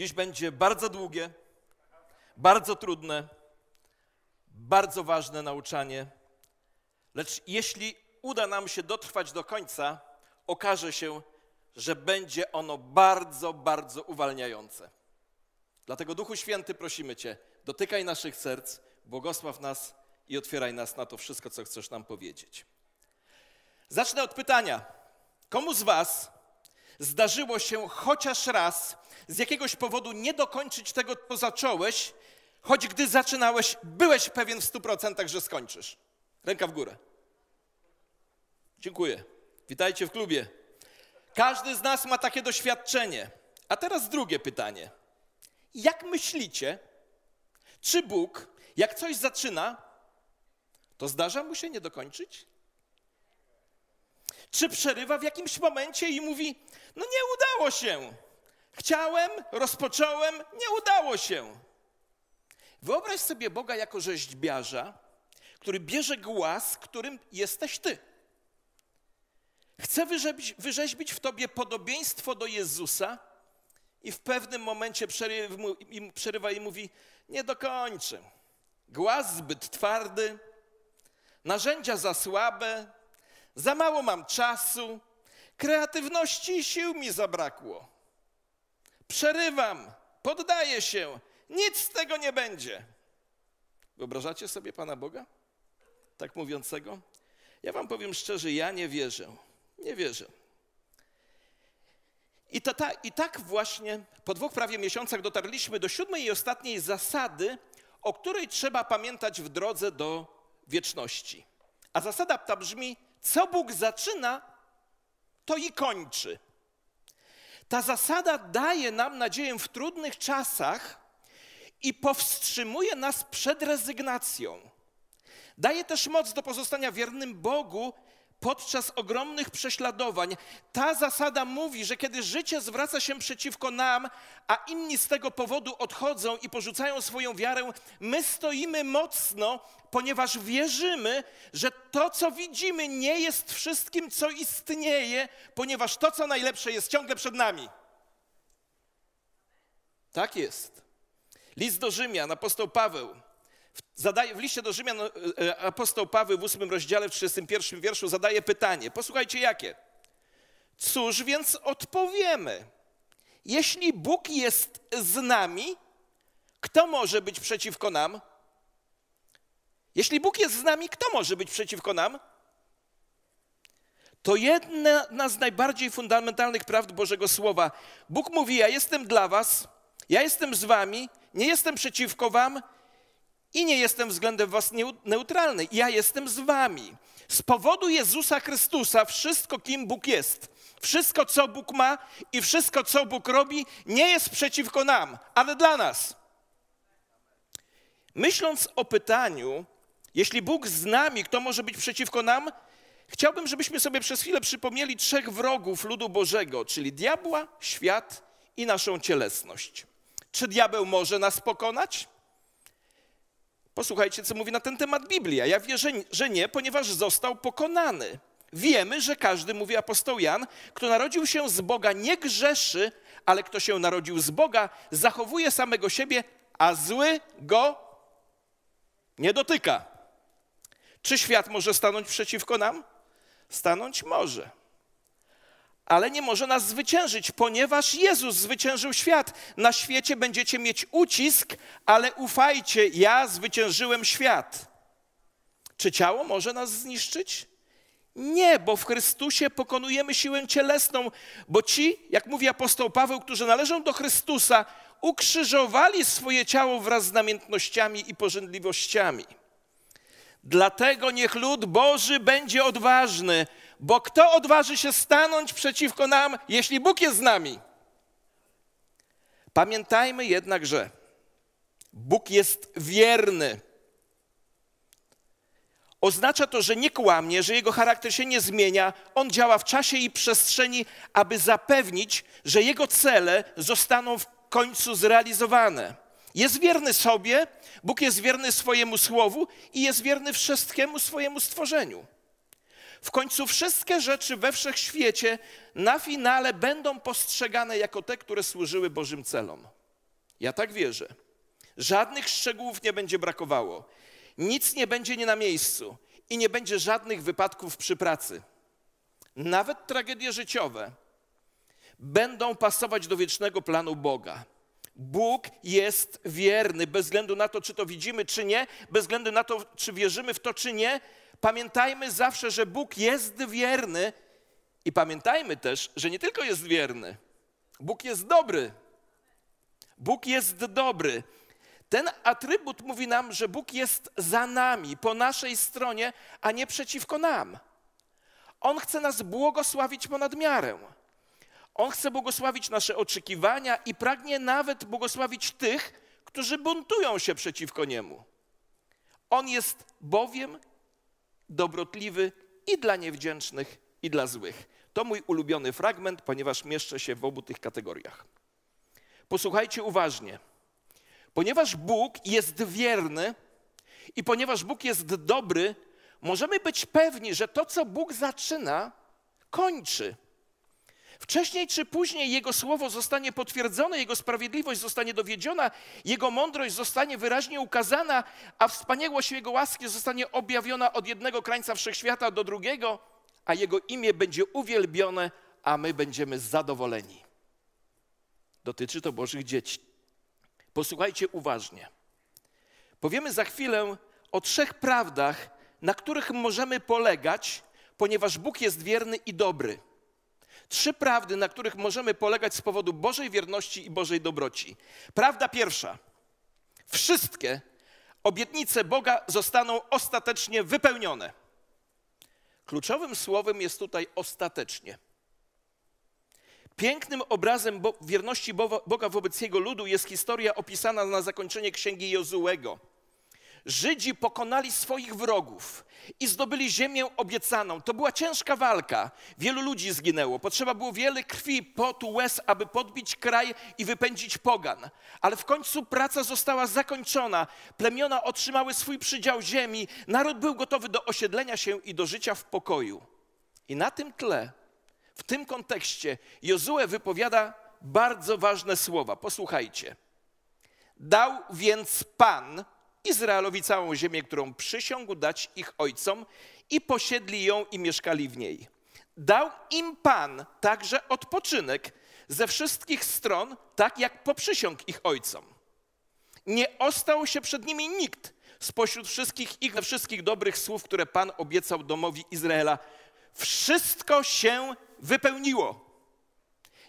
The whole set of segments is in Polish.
Dziś będzie bardzo długie, bardzo trudne, bardzo ważne nauczanie, lecz jeśli uda nam się dotrwać do końca, okaże się, że będzie ono bardzo, bardzo uwalniające. Dlatego Duchu Święty prosimy Cię, dotykaj naszych serc, błogosław nas i otwieraj nas na to wszystko, co chcesz nam powiedzieć. Zacznę od pytania. Komu z Was zdarzyło się chociaż raz z jakiegoś powodu nie dokończyć tego, co zacząłeś, choć gdy zaczynałeś, byłeś pewien w stu procentach, że skończysz? Ręka w górę. Dziękuję. Witajcie w klubie. Każdy z nas ma takie doświadczenie. A teraz drugie pytanie. Jak myślicie, czy Bóg, jak coś zaczyna, to zdarza mu się nie dokończyć? Czy przerywa w jakimś momencie i mówi: No nie udało się. Chciałem, rozpocząłem, nie udało się. Wyobraź sobie Boga jako rzeźbiarza, który bierze głaz, którym jesteś ty. Chce wyrzeźbić, wyrzeźbić w tobie podobieństwo do Jezusa i w pewnym momencie przerywa i mówi: Nie dokończę. Głaz zbyt twardy, narzędzia za słabe, za mało mam czasu, kreatywności i sił mi zabrakło. Przerywam, poddaję się, nic z tego nie będzie. Wyobrażacie sobie Pana Boga? Tak mówiącego? Ja Wam powiem szczerze, ja nie wierzę. Nie wierzę. I, ta, I tak właśnie po dwóch prawie miesiącach dotarliśmy do siódmej i ostatniej zasady, o której trzeba pamiętać w drodze do wieczności. A zasada ta brzmi: co Bóg zaczyna, to i kończy. Ta zasada daje nam nadzieję w trudnych czasach i powstrzymuje nas przed rezygnacją. Daje też moc do pozostania wiernym Bogu podczas ogromnych prześladowań. Ta zasada mówi, że kiedy życie zwraca się przeciwko nam, a inni z tego powodu odchodzą i porzucają swoją wiarę, my stoimy mocno, ponieważ wierzymy, że to, co widzimy, nie jest wszystkim, co istnieje, ponieważ to, co najlepsze, jest ciągle przed nami. Tak jest. List do Rzymian, apostoł Paweł Zadaje, w liście do Rzymian e, e, apostoł Paweł w ósmym rozdziale, w 31 wierszu zadaje pytanie. Posłuchajcie jakie. Cóż więc odpowiemy? Jeśli Bóg jest z nami, kto może być przeciwko nam? Jeśli Bóg jest z nami, kto może być przeciwko nam? To jedna z najbardziej fundamentalnych prawd Bożego Słowa. Bóg mówi: Ja jestem dla Was, ja jestem z Wami, nie jestem przeciwko Wam, i nie jestem względem was neutralny. Ja jestem z wami. Z powodu Jezusa Chrystusa wszystko, kim Bóg jest, wszystko, co Bóg ma i wszystko, co Bóg robi, nie jest przeciwko nam, ale dla nas. Myśląc o pytaniu, jeśli Bóg z nami, kto może być przeciwko nam, chciałbym, żebyśmy sobie przez chwilę przypomnieli trzech wrogów ludu Bożego, czyli diabła, świat i naszą cielesność. Czy diabeł może nas pokonać? Posłuchajcie, co mówi na ten temat Biblia. Ja wierzę, że nie, ponieważ został pokonany. Wiemy, że każdy, mówi apostoł Jan, kto narodził się z Boga, nie grzeszy, ale kto się narodził z Boga, zachowuje samego siebie, a zły go nie dotyka. Czy świat może stanąć przeciwko nam? Stanąć może ale nie może nas zwyciężyć, ponieważ Jezus zwyciężył świat. Na świecie będziecie mieć ucisk, ale ufajcie, ja zwyciężyłem świat. Czy ciało może nas zniszczyć? Nie, bo w Chrystusie pokonujemy siłę cielesną, bo ci, jak mówi apostoł Paweł, którzy należą do Chrystusa, ukrzyżowali swoje ciało wraz z namiętnościami i pożądliwościami. Dlatego niech lud Boży będzie odważny, bo kto odważy się stanąć przeciwko nam, jeśli Bóg jest z nami? Pamiętajmy jednak, że Bóg jest wierny. Oznacza to, że nie kłamie, że jego charakter się nie zmienia. On działa w czasie i przestrzeni, aby zapewnić, że jego cele zostaną w końcu zrealizowane. Jest wierny sobie, Bóg jest wierny swojemu słowu i jest wierny wszystkiemu swojemu stworzeniu. W końcu wszystkie rzeczy we wszechświecie na finale będą postrzegane jako te, które służyły Bożym celom. Ja tak wierzę. Żadnych szczegółów nie będzie brakowało. Nic nie będzie nie na miejscu i nie będzie żadnych wypadków przy pracy. Nawet tragedie życiowe będą pasować do wiecznego planu Boga. Bóg jest wierny, bez względu na to, czy to widzimy, czy nie, bez względu na to, czy wierzymy w to, czy nie. Pamiętajmy zawsze, że Bóg jest wierny i pamiętajmy też, że nie tylko jest wierny, Bóg jest dobry. Bóg jest dobry. Ten atrybut mówi nam, że Bóg jest za nami, po naszej stronie, a nie przeciwko nam. On chce nas błogosławić ponad miarę. On chce błogosławić nasze oczekiwania i pragnie nawet błogosławić tych, którzy buntują się przeciwko Niemu. On jest bowiem dobrotliwy i dla niewdzięcznych, i dla złych. To mój ulubiony fragment, ponieważ mieszczę się w obu tych kategoriach. Posłuchajcie uważnie. Ponieważ Bóg jest wierny i ponieważ Bóg jest dobry, możemy być pewni, że to, co Bóg zaczyna, kończy. Wcześniej czy później Jego słowo zostanie potwierdzone, Jego sprawiedliwość zostanie dowiedziona, Jego mądrość zostanie wyraźnie ukazana, a wspaniałość Jego łaski zostanie objawiona od jednego krańca wszechświata do drugiego, a Jego imię będzie uwielbione, a my będziemy zadowoleni. Dotyczy to Bożych dzieci. Posłuchajcie uważnie. Powiemy za chwilę o trzech prawdach, na których możemy polegać, ponieważ Bóg jest wierny i dobry. Trzy prawdy, na których możemy polegać z powodu Bożej wierności i Bożej dobroci. Prawda pierwsza. Wszystkie obietnice Boga zostaną ostatecznie wypełnione. Kluczowym słowem jest tutaj ostatecznie. Pięknym obrazem wierności Boga wobec Jego ludu jest historia opisana na zakończenie księgi Jozułego. Żydzi pokonali swoich wrogów i zdobyli ziemię obiecaną. To była ciężka walka. Wielu ludzi zginęło. Potrzeba było wiele krwi, potu, łez, aby podbić kraj i wypędzić pogan. Ale w końcu praca została zakończona. Plemiona otrzymały swój przydział ziemi. Naród był gotowy do osiedlenia się i do życia w pokoju. I na tym tle, w tym kontekście, Jozue wypowiada bardzo ważne słowa. Posłuchajcie. Dał więc Pan Izraelowi całą ziemię, którą przysiągł dać ich ojcom i posiedli ją i mieszkali w niej. Dał im Pan także odpoczynek ze wszystkich stron, tak jak poprzysiągł ich ojcom. Nie ostał się przed nimi nikt spośród wszystkich ich wszystkich dobrych słów, które Pan obiecał domowi Izraela. Wszystko się wypełniło.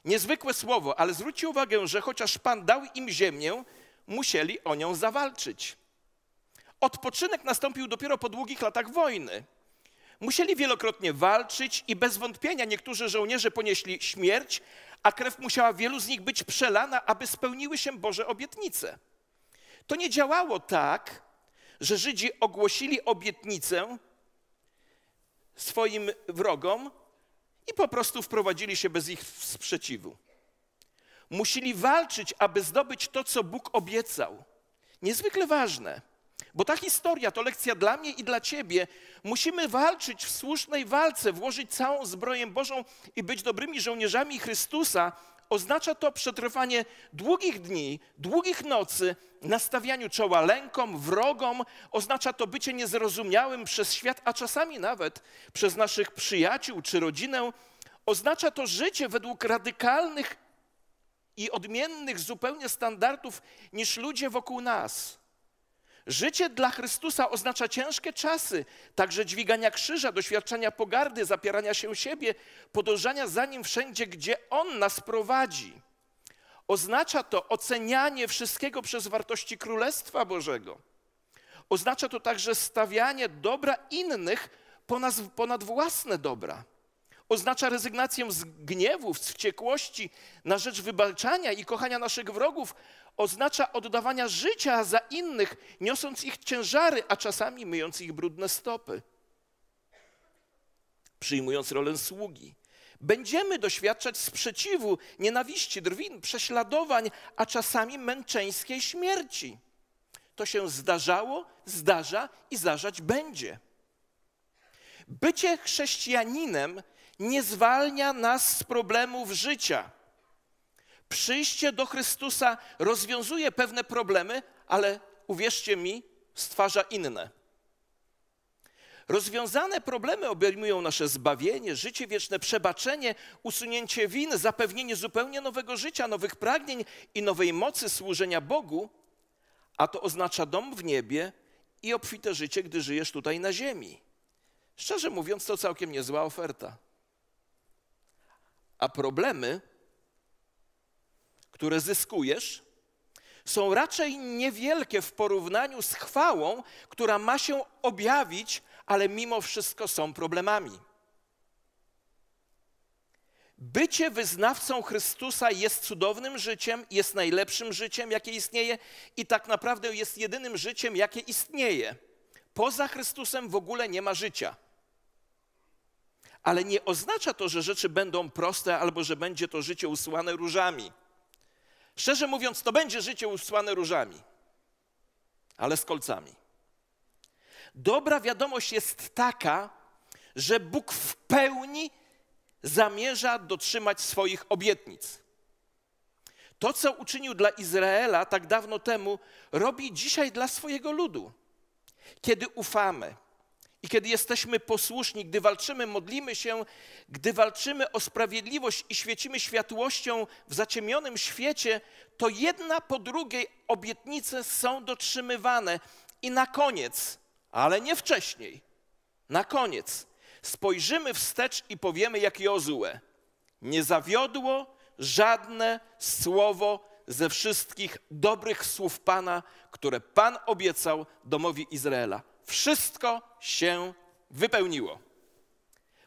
Niezwykłe słowo, ale zwróćcie uwagę, że chociaż Pan dał im ziemię, musieli o nią zawalczyć. Odpoczynek nastąpił dopiero po długich latach wojny. Musieli wielokrotnie walczyć i bez wątpienia niektórzy żołnierze ponieśli śmierć, a krew musiała wielu z nich być przelana, aby spełniły się Boże obietnice. To nie działało tak, że Żydzi ogłosili obietnicę swoim wrogom i po prostu wprowadzili się bez ich sprzeciwu. Musieli walczyć, aby zdobyć to, co Bóg obiecał. Niezwykle ważne. Bo ta historia to lekcja dla mnie i dla ciebie. Musimy walczyć w słusznej walce, włożyć całą zbroję Bożą i być dobrymi żołnierzami Chrystusa. Oznacza to przetrwanie długich dni, długich nocy, nastawianiu czoła lękom, wrogom. Oznacza to bycie niezrozumiałym przez świat, a czasami nawet przez naszych przyjaciół czy rodzinę. Oznacza to życie według radykalnych i odmiennych zupełnie standardów niż ludzie wokół nas. Życie dla Chrystusa oznacza ciężkie czasy, także dźwigania krzyża, doświadczenia pogardy, zapierania się siebie, podążania za Nim wszędzie, gdzie On nas prowadzi. Oznacza to ocenianie wszystkiego przez wartości Królestwa Bożego. Oznacza to także stawianie dobra innych ponad, ponad własne dobra. Oznacza rezygnację z gniewów, z wściekłości na rzecz wybaczania i kochania naszych wrogów oznacza oddawania życia za innych, niosąc ich ciężary, a czasami myjąc ich brudne stopy. Przyjmując rolę sługi. Będziemy doświadczać sprzeciwu, nienawiści, drwin, prześladowań, a czasami męczeńskiej śmierci. To się zdarzało, zdarza i zdarzać będzie. Bycie chrześcijaninem nie zwalnia nas z problemów życia Przyjście do Chrystusa rozwiązuje pewne problemy, ale uwierzcie mi, stwarza inne. Rozwiązane problemy obejmują nasze zbawienie, życie wieczne, przebaczenie, usunięcie win, zapewnienie zupełnie nowego życia, nowych pragnień i nowej mocy służenia Bogu, a to oznacza dom w niebie i obfite życie, gdy żyjesz tutaj na ziemi. Szczerze mówiąc, to całkiem niezła oferta. A problemy, które zyskujesz, są raczej niewielkie w porównaniu z chwałą, która ma się objawić, ale mimo wszystko są problemami. Bycie wyznawcą Chrystusa jest cudownym życiem, jest najlepszym życiem, jakie istnieje i tak naprawdę jest jedynym życiem, jakie istnieje. Poza Chrystusem w ogóle nie ma życia. Ale nie oznacza to, że rzeczy będą proste albo że będzie to życie usłane różami. Szczerze mówiąc, to będzie życie usłane różami, ale z kolcami. Dobra wiadomość jest taka, że Bóg w pełni zamierza dotrzymać swoich obietnic. To, co uczynił dla Izraela tak dawno temu, robi dzisiaj dla swojego ludu. Kiedy ufamy i kiedy jesteśmy posłuszni, gdy walczymy, modlimy się, gdy walczymy o sprawiedliwość i świecimy światłością w zaciemnionym świecie, to jedna po drugiej obietnice są dotrzymywane. I na koniec, ale nie wcześniej, na koniec spojrzymy wstecz i powiemy jak Jozue. Nie zawiodło żadne słowo ze wszystkich dobrych słów Pana, które Pan obiecał domowi Izraela. Wszystko się wypełniło.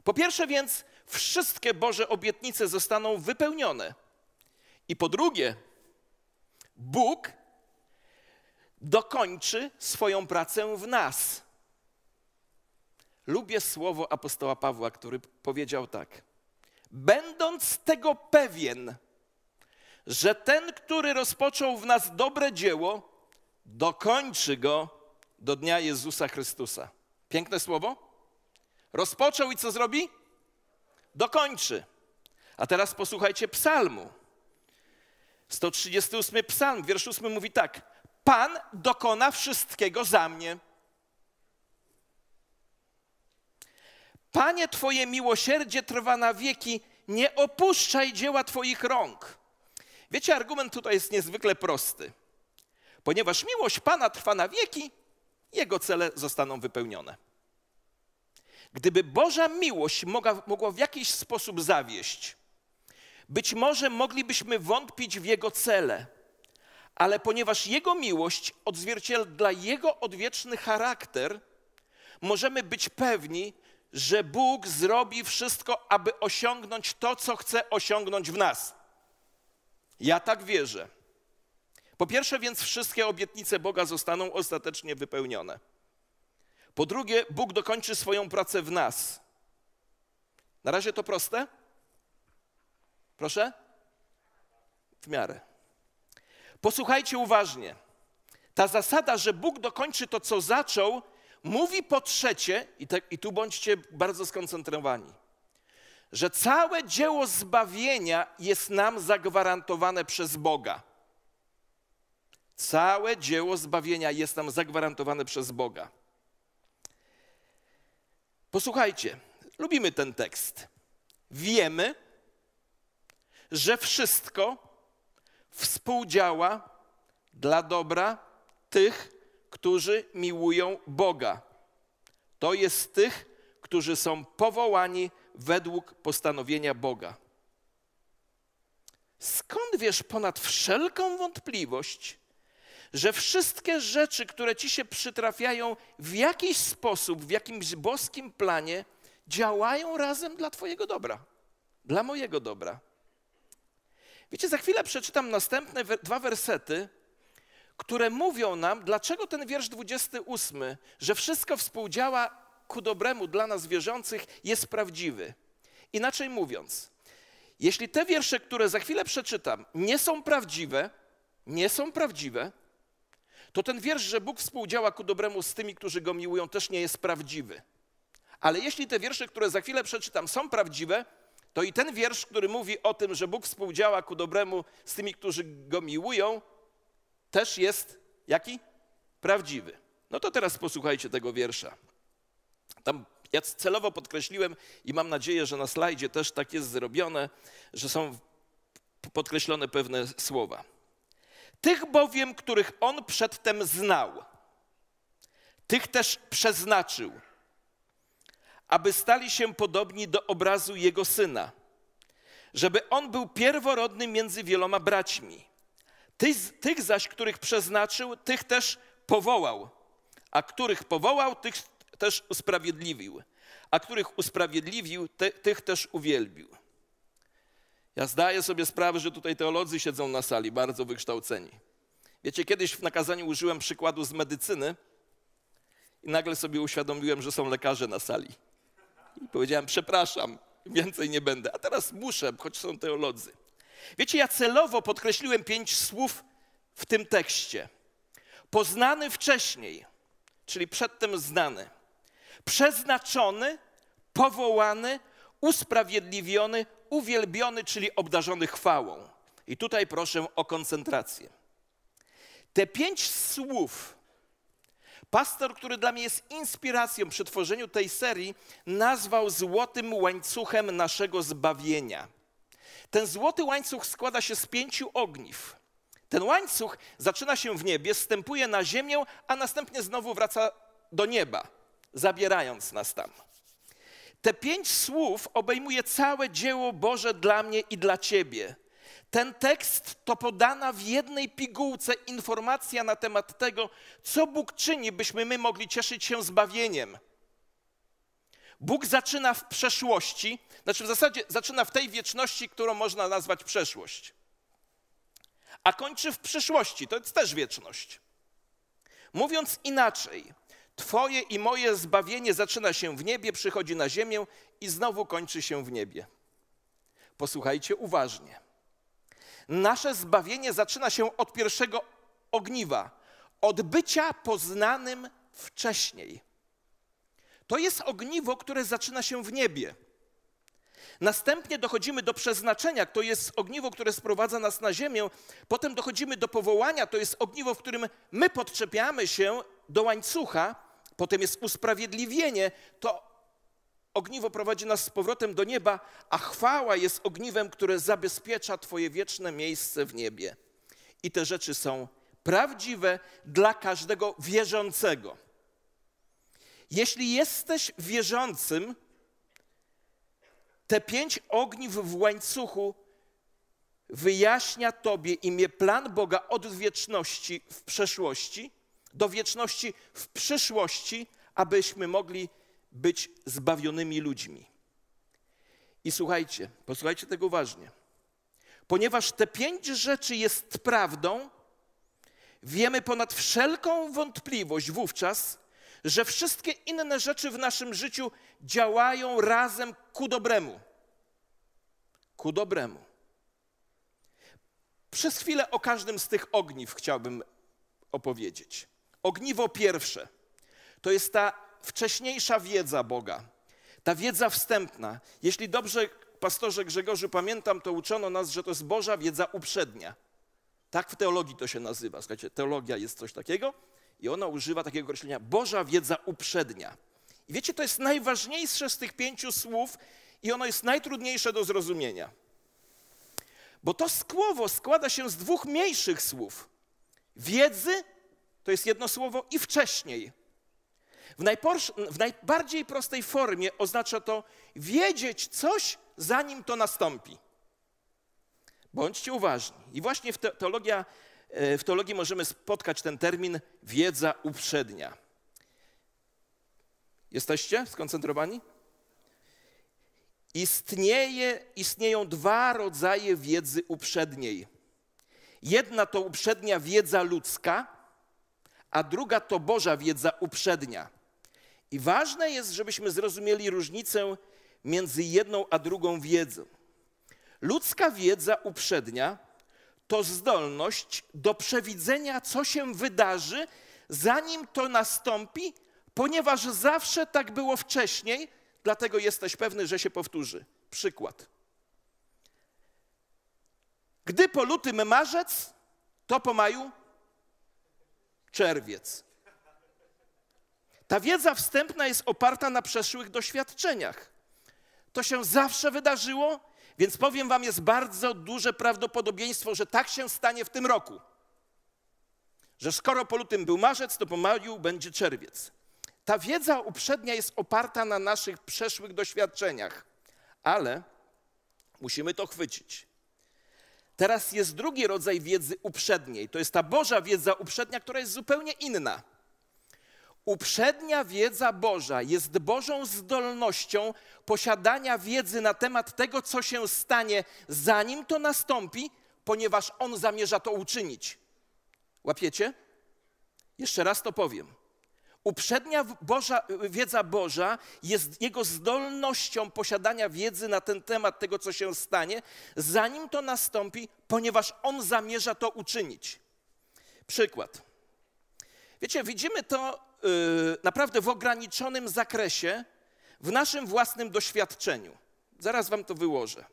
Po pierwsze więc, wszystkie Boże obietnice zostaną wypełnione. I po drugie, Bóg dokończy swoją pracę w nas. Lubię słowo apostoła Pawła, który powiedział tak: Będąc tego pewien, że ten, który rozpoczął w nas dobre dzieło, dokończy go do dnia Jezusa Chrystusa. Piękne słowo? Rozpoczął i co zrobi? Dokończy. A teraz posłuchajcie psalmu. 138 psalm, wiersz 8 mówi tak. Pan dokona wszystkiego za mnie. Panie, Twoje miłosierdzie trwa na wieki, nie opuszczaj dzieła Twoich rąk. Wiecie, argument tutaj jest niezwykle prosty. Ponieważ miłość Pana trwa na wieki, Jego cele zostaną wypełnione. Gdyby Boża miłość mogła, mogła w jakiś sposób zawieść, być może moglibyśmy wątpić w Jego cele, ale ponieważ Jego miłość odzwierciedla Jego odwieczny charakter, możemy być pewni, że Bóg zrobi wszystko, aby osiągnąć to, co chce osiągnąć w nas. Ja tak wierzę. Po pierwsze, więc wszystkie obietnice Boga zostaną ostatecznie wypełnione. Po drugie, Bóg dokończy swoją pracę w nas. Na razie to proste? Proszę? W miarę. Posłuchajcie uważnie. Ta zasada, że Bóg dokończy to, co zaczął, mówi po trzecie, i, te, i tu bądźcie bardzo skoncentrowani, że całe dzieło zbawienia jest nam zagwarantowane przez Boga. Całe dzieło zbawienia jest nam zagwarantowane przez Boga. Posłuchajcie, lubimy ten tekst. Wiemy, że wszystko współdziała dla dobra tych, którzy miłują Boga. To jest tych, którzy są powołani według postanowienia Boga. Skąd wiesz ponad wszelką wątpliwość, że wszystkie rzeczy, które ci się przytrafiają w jakiś sposób, w jakimś boskim planie, działają razem dla Twojego dobra, dla mojego dobra? Wiecie, za chwilę przeczytam następne dwa wersety, które mówią nam, dlaczego ten wiersz 28, że wszystko współdziała ku dobremu dla nas wierzących, jest prawdziwy. Inaczej mówiąc, jeśli te wiersze, które za chwilę przeczytam, nie są prawdziwe, nie są prawdziwe, to ten wiersz, że Bóg współdziała ku dobremu z tymi, którzy go miłują, też nie jest prawdziwy. Ale jeśli te wiersze, które za chwilę przeczytam, są prawdziwe, to i ten wiersz, który mówi o tym, że Bóg współdziała ku dobremu z tymi, którzy go miłują, też jest jaki? Prawdziwy. No to teraz posłuchajcie tego wiersza. Tam ja celowo podkreśliłem i mam nadzieję, że na slajdzie też tak jest zrobione, że są podkreślone pewne słowa. Tych bowiem, których on przedtem znał, tych też przeznaczył, aby stali się podobni do obrazu jego syna, żeby on był pierworodny między wieloma braćmi. Tych, tych zaś, których przeznaczył, tych też powołał, a których powołał, tych też usprawiedliwił, a których usprawiedliwił, te, tych też uwielbił. Ja zdaję sobie sprawę, że tutaj teolodzy siedzą na sali, bardzo wykształceni. Wiecie, kiedyś w nakazaniu użyłem przykładu z medycyny i nagle sobie uświadomiłem, że są lekarze na sali. I powiedziałem, przepraszam, więcej nie będę. A teraz muszę, choć są teolodzy. Wiecie, ja celowo podkreśliłem pięć słów w tym tekście. Poznany wcześniej, czyli przedtem znany. Przeznaczony, powołany, usprawiedliwiony, uwielbiony, czyli obdarzony chwałą. I tutaj proszę o koncentrację. Te pięć słów pastor, który dla mnie jest inspiracją przy tworzeniu tej serii, nazwał złotym łańcuchem naszego zbawienia. Ten złoty łańcuch składa się z pięciu ogniw. Ten łańcuch zaczyna się w niebie, stępuje na ziemię, a następnie znowu wraca do nieba, zabierając nas tam. Te pięć słów obejmuje całe dzieło Boże dla mnie i dla ciebie. Ten tekst to podana w jednej pigułce informacja na temat tego, co Bóg czyni, byśmy my mogli cieszyć się zbawieniem. Bóg zaczyna w przeszłości, znaczy w zasadzie zaczyna w tej wieczności, którą można nazwać przeszłość, a kończy w przyszłości, to jest też wieczność. Mówiąc inaczej, Twoje i moje zbawienie zaczyna się w niebie, przychodzi na ziemię i znowu kończy się w niebie. Posłuchajcie uważnie. Nasze zbawienie zaczyna się od pierwszego ogniwa, od bycia poznanym wcześniej. To jest ogniwo, które zaczyna się w niebie. Następnie dochodzimy do przeznaczenia, to jest ogniwo, które sprowadza nas na ziemię. Potem dochodzimy do powołania, to jest ogniwo, w którym my podczepiamy się do łańcucha. Potem jest usprawiedliwienie, to ogniwo prowadzi nas z powrotem do nieba, a chwała jest ogniwem, które zabezpiecza Twoje wieczne miejsce w niebie. I te rzeczy są prawdziwe dla każdego wierzącego. Jeśli jesteś wierzącym, te pięć ogniw w łańcuchu wyjaśnia Tobie imię plan Boga od wieczności w przeszłości do wieczności w przyszłości, abyśmy mogli być zbawionymi ludźmi. I słuchajcie, posłuchajcie tego uważnie. Ponieważ te pięć rzeczy jest prawdą, wiemy ponad wszelką wątpliwość wówczas, że wszystkie inne rzeczy w naszym życiu działają razem ku dobremu. Ku dobremu. Przez chwilę o każdym z tych ogniw chciałbym opowiedzieć. Ogniwo pierwsze to jest ta wcześniejsza wiedza Boga, ta wiedza wstępna. Jeśli dobrze, pastorze Grzegorzu, pamiętam, to uczono nas, że to jest Boża wiedza uprzednia. Tak w teologii to się nazywa. Słuchajcie, teologia jest coś takiego i ona używa takiego określenia Boża wiedza uprzednia. I wiecie, to jest najważniejsze z tych pięciu słów i ono jest najtrudniejsze do zrozumienia. Bo to słowo składa się z dwóch mniejszych słów. Wiedzy to jest jedno słowo i wcześniej. W, w najbardziej prostej formie oznacza to wiedzieć coś, zanim to nastąpi. Bądźcie uważni. I właśnie w, teologia, e, w teologii możemy spotkać ten termin wiedza uprzednia. Jesteście skoncentrowani? Istnieje, istnieją dwa rodzaje wiedzy uprzedniej. Jedna to uprzednia wiedza ludzka, a druga to Boża wiedza uprzednia. I ważne jest, żebyśmy zrozumieli różnicę między jedną a drugą wiedzą. Ludzka wiedza uprzednia to zdolność do przewidzenia, co się wydarzy, zanim to nastąpi, ponieważ zawsze tak było wcześniej, dlatego jesteś pewny, że się powtórzy. Przykład. Gdy po lutym marzec, to po maju czerwiec. Ta wiedza wstępna jest oparta na przeszłych doświadczeniach. To się zawsze wydarzyło, więc powiem Wam, jest bardzo duże prawdopodobieństwo, że tak się stanie w tym roku. Że skoro po lutym był marzec, to po maju będzie czerwiec. Ta wiedza uprzednia jest oparta na naszych przeszłych doświadczeniach, ale musimy to chwycić. Teraz jest drugi rodzaj wiedzy uprzedniej. To jest ta Boża wiedza uprzednia, która jest zupełnie inna. Uprzednia wiedza Boża jest Bożą zdolnością posiadania wiedzy na temat tego, co się stanie, zanim to nastąpi, ponieważ On zamierza to uczynić. Łapiecie? Jeszcze raz to powiem. Uprzednia Boża, wiedza Boża jest Jego zdolnością posiadania wiedzy na ten temat tego, co się stanie, zanim to nastąpi, ponieważ On zamierza to uczynić. Przykład. Wiecie, widzimy to yy, naprawdę w ograniczonym zakresie w naszym własnym doświadczeniu. Zaraz Wam to wyłożę.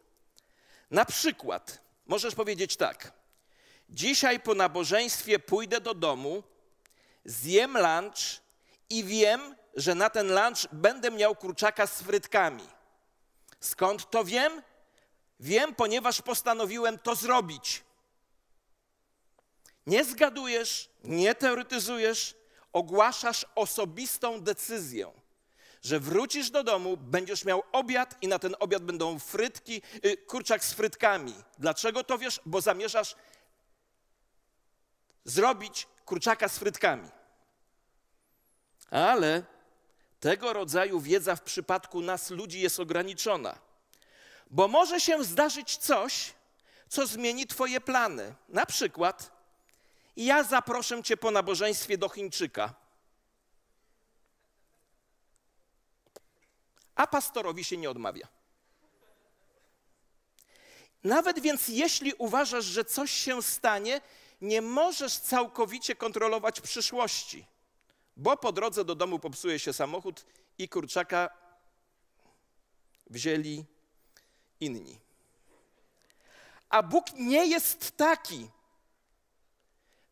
Na przykład możesz powiedzieć tak. Dzisiaj po nabożeństwie pójdę do domu, zjem lunch i wiem, że na ten lunch będę miał kurczaka z frytkami. Skąd to wiem? Wiem, ponieważ postanowiłem to zrobić. Nie zgadujesz, nie teoretyzujesz, ogłaszasz osobistą decyzję, że wrócisz do domu, będziesz miał obiad i na ten obiad będą frytki, y, kurczak z frytkami. Dlaczego to wiesz? Bo zamierzasz zrobić kurczaka z frytkami. Ale tego rodzaju wiedza w przypadku nas, ludzi, jest ograniczona. Bo może się zdarzyć coś, co zmieni Twoje plany. Na przykład, ja zaproszę Cię po nabożeństwie do Chińczyka. A pastorowi się nie odmawia. Nawet więc, jeśli uważasz, że coś się stanie, nie możesz całkowicie kontrolować przyszłości bo po drodze do domu popsuje się samochód i kurczaka wzięli inni. A Bóg nie jest taki.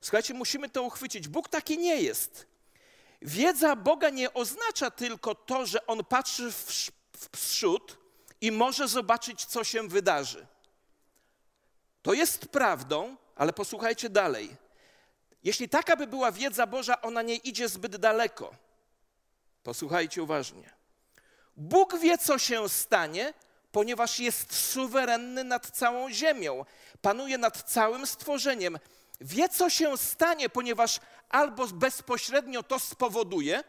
Słuchajcie, musimy to uchwycić. Bóg taki nie jest. Wiedza Boga nie oznacza tylko to, że On patrzy w, w przód i może zobaczyć, co się wydarzy. To jest prawdą, ale posłuchajcie dalej. Jeśli taka by była wiedza Boża, ona nie idzie zbyt daleko. Posłuchajcie uważnie. Bóg wie, co się stanie, ponieważ jest suwerenny nad całą ziemią, panuje nad całym stworzeniem. Wie, co się stanie, ponieważ albo bezpośrednio to spowoduje,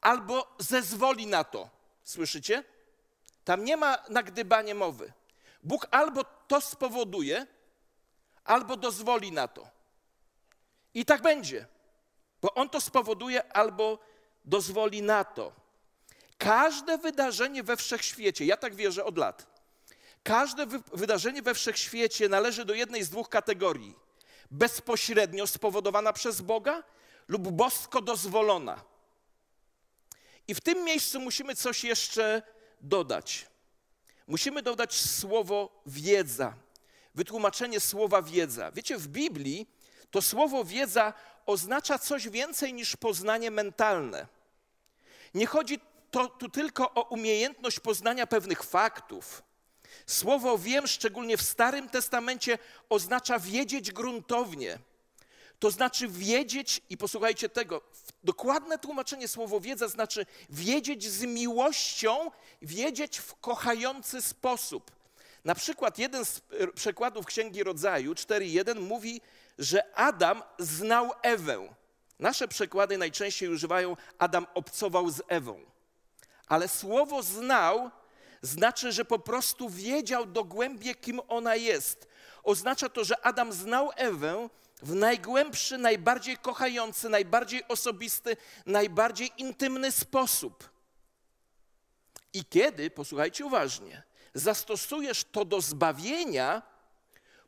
albo zezwoli na to. Słyszycie? Tam nie ma nagdybania mowy. Bóg albo to spowoduje, albo dozwoli na to. I tak będzie, bo on to spowoduje albo dozwoli na to. Każde wydarzenie we wszechświecie, ja tak wierzę od lat, każde wy wydarzenie we wszechświecie należy do jednej z dwóch kategorii: bezpośrednio spowodowana przez Boga lub bosko dozwolona. I w tym miejscu musimy coś jeszcze dodać. Musimy dodać słowo wiedza, wytłumaczenie słowa wiedza. Wiecie, w Biblii to słowo wiedza oznacza coś więcej niż poznanie mentalne. Nie chodzi to, tu tylko o umiejętność poznania pewnych faktów. Słowo wiem, szczególnie w Starym Testamencie, oznacza wiedzieć gruntownie. To znaczy wiedzieć, i posłuchajcie tego, dokładne tłumaczenie słowo wiedza znaczy wiedzieć z miłością, wiedzieć w kochający sposób. Na przykład jeden z przekładów Księgi Rodzaju 4.1 mówi, że Adam znał Ewę. Nasze przekłady najczęściej używają Adam obcował z Ewą. Ale słowo znał znaczy, że po prostu wiedział dogłębnie, kim ona jest. Oznacza to, że Adam znał Ewę w najgłębszy, najbardziej kochający, najbardziej osobisty, najbardziej intymny sposób. I kiedy, posłuchajcie uważnie, zastosujesz to do zbawienia,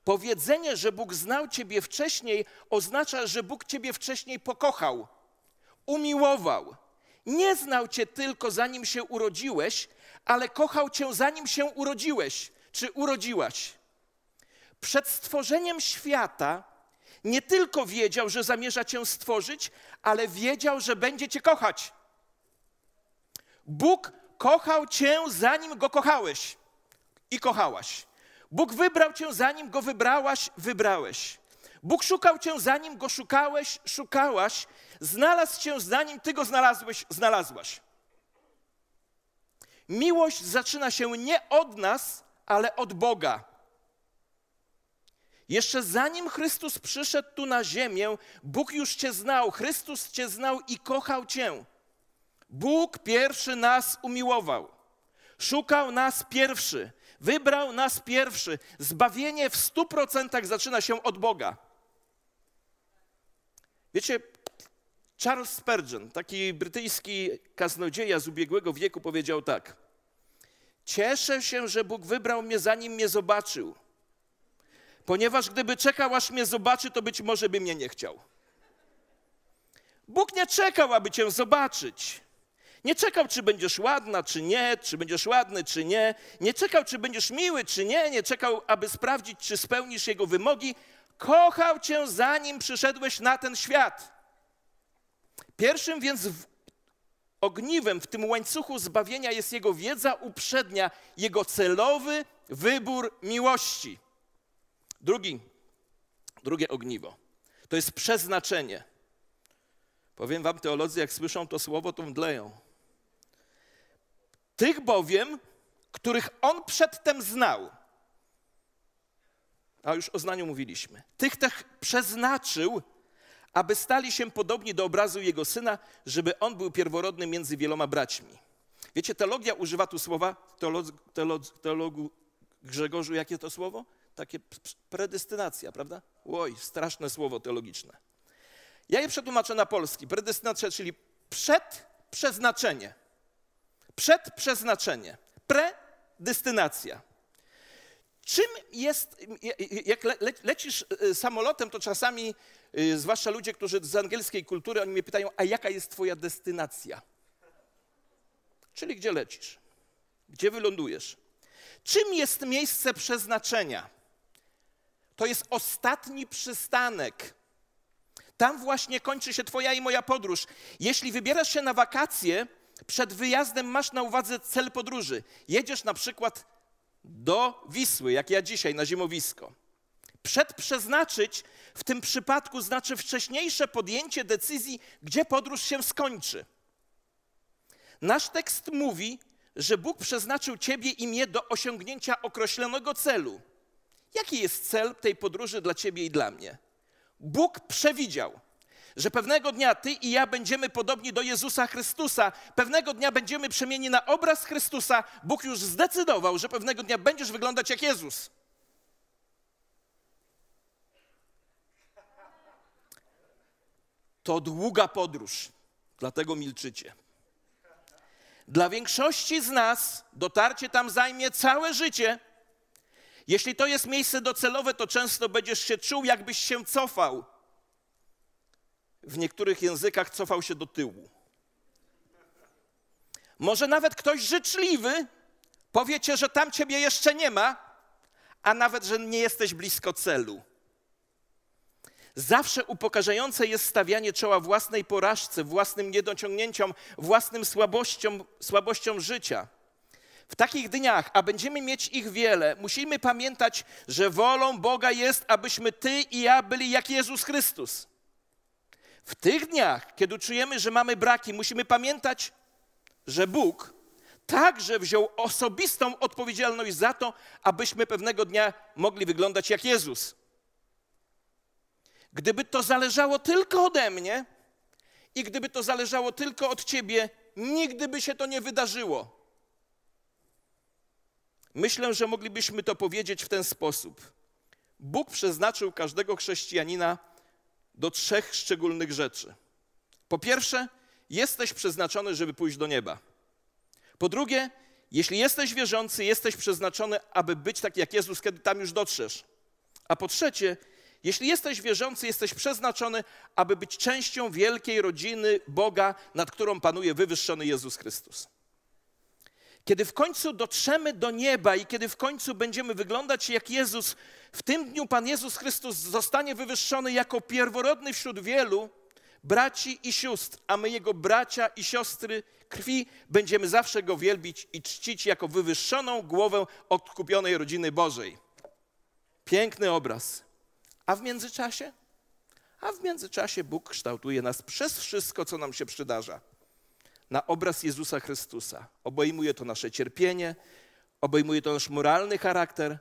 Powiedzenie, że Bóg znał Ciebie wcześniej, oznacza, że Bóg Ciebie wcześniej pokochał, umiłował. Nie znał Cię tylko zanim się urodziłeś, ale kochał Cię zanim się urodziłeś czy urodziłaś. Przed stworzeniem świata nie tylko wiedział, że zamierza cię stworzyć, ale wiedział, że będzie cię kochać. Bóg kochał cię, zanim go kochałeś i kochałaś. Bóg wybrał cię, zanim go wybrałaś, wybrałeś. Bóg szukał cię, zanim go szukałeś, szukałaś. Znalazł cię, zanim ty go znalazłeś, znalazłaś. Miłość zaczyna się nie od nas, ale od Boga. Jeszcze zanim Chrystus przyszedł tu na ziemię, Bóg już Cię znał, Chrystus Cię znał i kochał Cię. Bóg pierwszy nas umiłował. Szukał nas pierwszy, wybrał nas pierwszy. Zbawienie w stu procentach zaczyna się od Boga. Wiecie, Charles Spurgeon, taki brytyjski kaznodzieja z ubiegłego wieku, powiedział tak: Cieszę się, że Bóg wybrał mnie, zanim mnie zobaczył, ponieważ gdyby czekał, aż mnie zobaczy, to być może by mnie nie chciał. Bóg nie czekał, aby cię zobaczyć. Nie czekał, czy będziesz ładna, czy nie, czy będziesz ładny, czy nie. Nie czekał, czy będziesz miły, czy nie. Nie czekał, aby sprawdzić, czy spełnisz jego wymogi. Kochał cię, zanim przyszedłeś na ten świat. Pierwszym więc ogniwem w tym łańcuchu zbawienia jest jego wiedza uprzednia, jego celowy wybór miłości. Drugi, drugie ogniwo to jest przeznaczenie. Powiem wam, teolodzy, jak słyszą to słowo, to mdleją. Tych bowiem, których on przedtem znał, a już o znaniu mówiliśmy, tych też przeznaczył, aby stali się podobni do obrazu jego syna, żeby on był pierworodny między wieloma braćmi. Wiecie, teologia używa tu słowa, teolog, teologu Grzegorzu, jakie to słowo? Takie predestynacja, prawda? Oj, straszne słowo teologiczne. Ja je przetłumaczę na polski. Predestynacja, czyli przedprzeznaczenie. Przedprzeznaczenie. Predestynacja. Czym jest, jak le, lecisz y, samolotem, to czasami, y, zwłaszcza ludzie, którzy z angielskiej kultury, oni mnie pytają, a jaka jest twoja destynacja? Czyli gdzie lecisz? Gdzie wylądujesz? Czym jest miejsce przeznaczenia? To jest ostatni przystanek. Tam właśnie kończy się Twoja i moja podróż. Jeśli wybierasz się na wakacje, przed wyjazdem masz na uwadze cel podróży. Jedziesz na przykład do Wisły, jak ja dzisiaj, na zimowisko. Przedprzeznaczyć w tym przypadku znaczy wcześniejsze podjęcie decyzji, gdzie podróż się skończy. Nasz tekst mówi, że Bóg przeznaczył Ciebie i mnie do osiągnięcia określonego celu. Jaki jest cel tej podróży dla Ciebie i dla mnie? Bóg przewidział, że pewnego dnia Ty i ja będziemy podobni do Jezusa Chrystusa, pewnego dnia będziemy przemieni na obraz Chrystusa. Bóg już zdecydował, że pewnego dnia będziesz wyglądać jak Jezus. To długa podróż, dlatego milczycie. Dla większości z nas dotarcie tam zajmie całe życie. Jeśli to jest miejsce docelowe, to często będziesz się czuł, jakbyś się cofał. W niektórych językach cofał się do tyłu. Może nawet ktoś życzliwy powiecie, że tam ciebie jeszcze nie ma, a nawet, że nie jesteś blisko celu. Zawsze upokarzające jest stawianie czoła własnej porażce, własnym niedociągnięciom, własnym słabościom, słabościom życia. W takich dniach, a będziemy mieć ich wiele, musimy pamiętać, że wolą Boga jest, abyśmy ty i ja byli jak Jezus Chrystus. W tych dniach, kiedy czujemy, że mamy braki, musimy pamiętać, że Bóg także wziął osobistą odpowiedzialność za to, abyśmy pewnego dnia mogli wyglądać jak Jezus. Gdyby to zależało tylko ode mnie i gdyby to zależało tylko od ciebie, nigdy by się to nie wydarzyło. Myślę, że moglibyśmy to powiedzieć w ten sposób. Bóg przeznaczył każdego chrześcijanina do trzech szczególnych rzeczy. Po pierwsze, jesteś przeznaczony, żeby pójść do nieba. Po drugie, jeśli jesteś wierzący, jesteś przeznaczony, aby być tak jak Jezus, kiedy tam już dotrzesz. A po trzecie, jeśli jesteś wierzący, jesteś przeznaczony, aby być częścią wielkiej rodziny Boga, nad którą panuje wywyższony Jezus Chrystus. Kiedy w końcu dotrzemy do nieba i kiedy w końcu będziemy wyglądać jak Jezus, w tym dniu Pan Jezus Chrystus zostanie wywyższony jako pierworodny wśród wielu braci i sióstr, a my Jego bracia i siostry krwi będziemy zawsze Go wielbić i czcić jako wywyższoną głowę odkupionej rodziny Bożej. Piękny obraz. A w międzyczasie? A w międzyczasie Bóg kształtuje nas przez wszystko, co nam się przydarza na obraz Jezusa Chrystusa. Obejmuje to nasze cierpienie, obejmuje to nasz moralny charakter,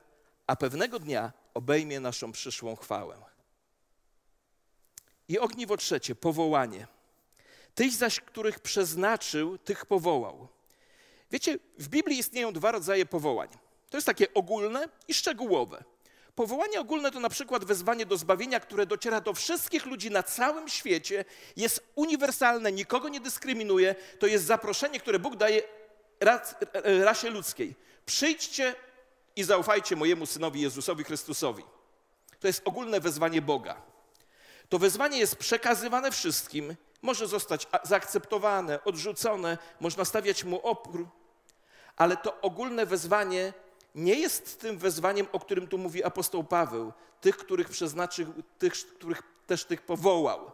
a pewnego dnia obejmie naszą przyszłą chwałę. I ogniwo trzecie, powołanie. Tych zaś, których przeznaczył, tych powołał. Wiecie, w Biblii istnieją dwa rodzaje powołań. To jest takie ogólne i szczegółowe. Powołanie ogólne to na przykład wezwanie do zbawienia, które dociera do wszystkich ludzi na całym świecie, jest uniwersalne, nikogo nie dyskryminuje. To jest zaproszenie, które Bóg daje rasie ludzkiej. Przyjdźcie i zaufajcie mojemu synowi Jezusowi Chrystusowi. To jest ogólne wezwanie Boga. To wezwanie jest przekazywane wszystkim, może zostać zaakceptowane, odrzucone, można stawiać mu opór, ale to ogólne wezwanie nie jest tym wezwaniem, o którym tu mówi apostoł Paweł, tych, których przeznaczył, tych, których też tych powołał.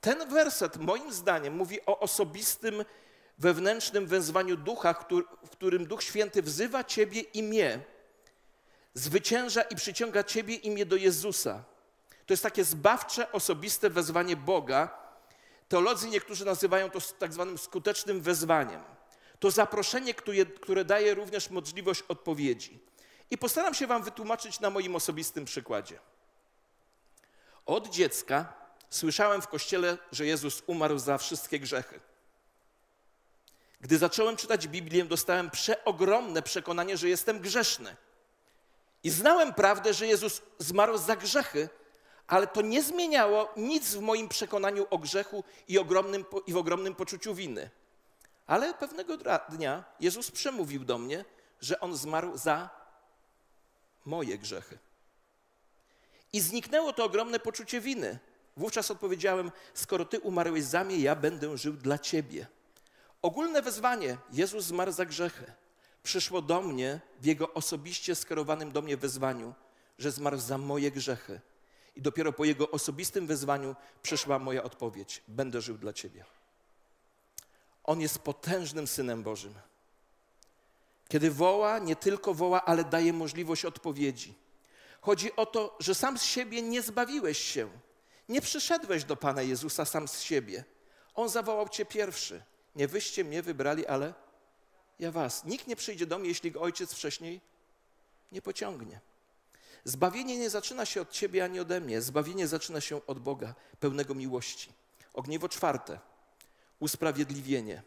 Ten werset, moim zdaniem, mówi o osobistym, wewnętrznym wezwaniu ducha, w którym Duch Święty wzywa Ciebie i mnie, zwycięża i przyciąga Ciebie i mnie do Jezusa. To jest takie zbawcze, osobiste wezwanie Boga. Teolodzy niektórzy nazywają to tak zwanym skutecznym wezwaniem to zaproszenie, które, daje również możliwość odpowiedzi. I postaram się Wam wytłumaczyć na moim osobistym przykładzie. Od dziecka słyszałem w kościele, że Jezus umarł za wszystkie grzechy. Gdy zacząłem czytać Biblię, dostałem przeogromne przekonanie, że jestem grzeszny. I znałem prawdę, że Jezus zmarł za grzechy, ale to nie zmieniało nic w moim przekonaniu o grzechu i, ogromnym, i w ogromnym poczuciu winy. Ale pewnego dnia Jezus przemówił do mnie, że On zmarł za moje grzechy. I zniknęło to ogromne poczucie winy. Wówczas odpowiedziałem: Skoro Ty umarłeś za mnie, ja będę żył dla Ciebie. Ogólne wezwanie: Jezus zmarł za grzechy. Przyszło do mnie w Jego osobiście skierowanym do mnie wezwaniu, że zmarł za moje grzechy. I dopiero po Jego osobistym wezwaniu przyszła moja odpowiedź: Będę żył dla Ciebie. On jest potężnym Synem Bożym. Kiedy woła, nie tylko woła, ale daje możliwość odpowiedzi. Chodzi o to, że sam z siebie nie zbawiłeś się. Nie przyszedłeś do Pana Jezusa sam z siebie. On zawołał Cię pierwszy. Nie wyście mnie wybrali, ale ja Was. Nikt nie przyjdzie do mnie, jeśli go ojciec wcześniej nie pociągnie. Zbawienie nie zaczyna się od Ciebie ani ode mnie. Zbawienie zaczyna się od Boga, pełnego miłości. Ogniwo czwarte usprawiedliwienie.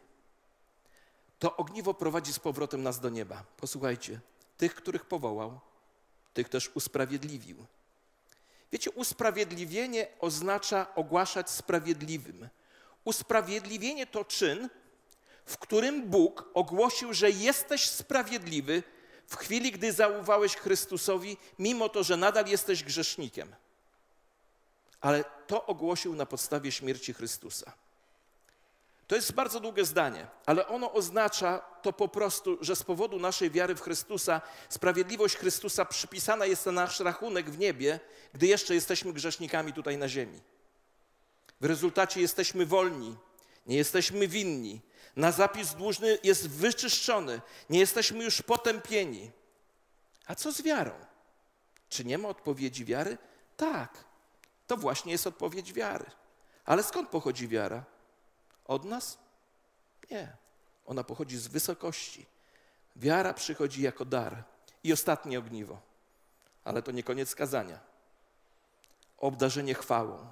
To ogniwo prowadzi z powrotem nas do nieba. Posłuchajcie, tych, których powołał, tych też usprawiedliwił. Wiecie, usprawiedliwienie oznacza ogłaszać sprawiedliwym. Usprawiedliwienie to czyn, w którym Bóg ogłosił, że jesteś sprawiedliwy w chwili, gdy zaufałeś Chrystusowi, mimo to, że nadal jesteś grzesznikiem. Ale to ogłosił na podstawie śmierci Chrystusa. To jest bardzo długie zdanie, ale ono oznacza to po prostu, że z powodu naszej wiary w Chrystusa, sprawiedliwość Chrystusa przypisana jest na nasz rachunek w niebie, gdy jeszcze jesteśmy grzesznikami tutaj na ziemi. W rezultacie jesteśmy wolni, nie jesteśmy winni. Na zapis dłużny jest wyczyszczony, nie jesteśmy już potępieni. A co z wiarą? Czy nie ma odpowiedzi wiary? Tak, to właśnie jest odpowiedź wiary. Ale skąd pochodzi wiara? Od nas? Nie. Ona pochodzi z wysokości. Wiara przychodzi jako dar. I ostatnie ogniwo, ale to nie koniec kazania. Obdarzenie chwałą.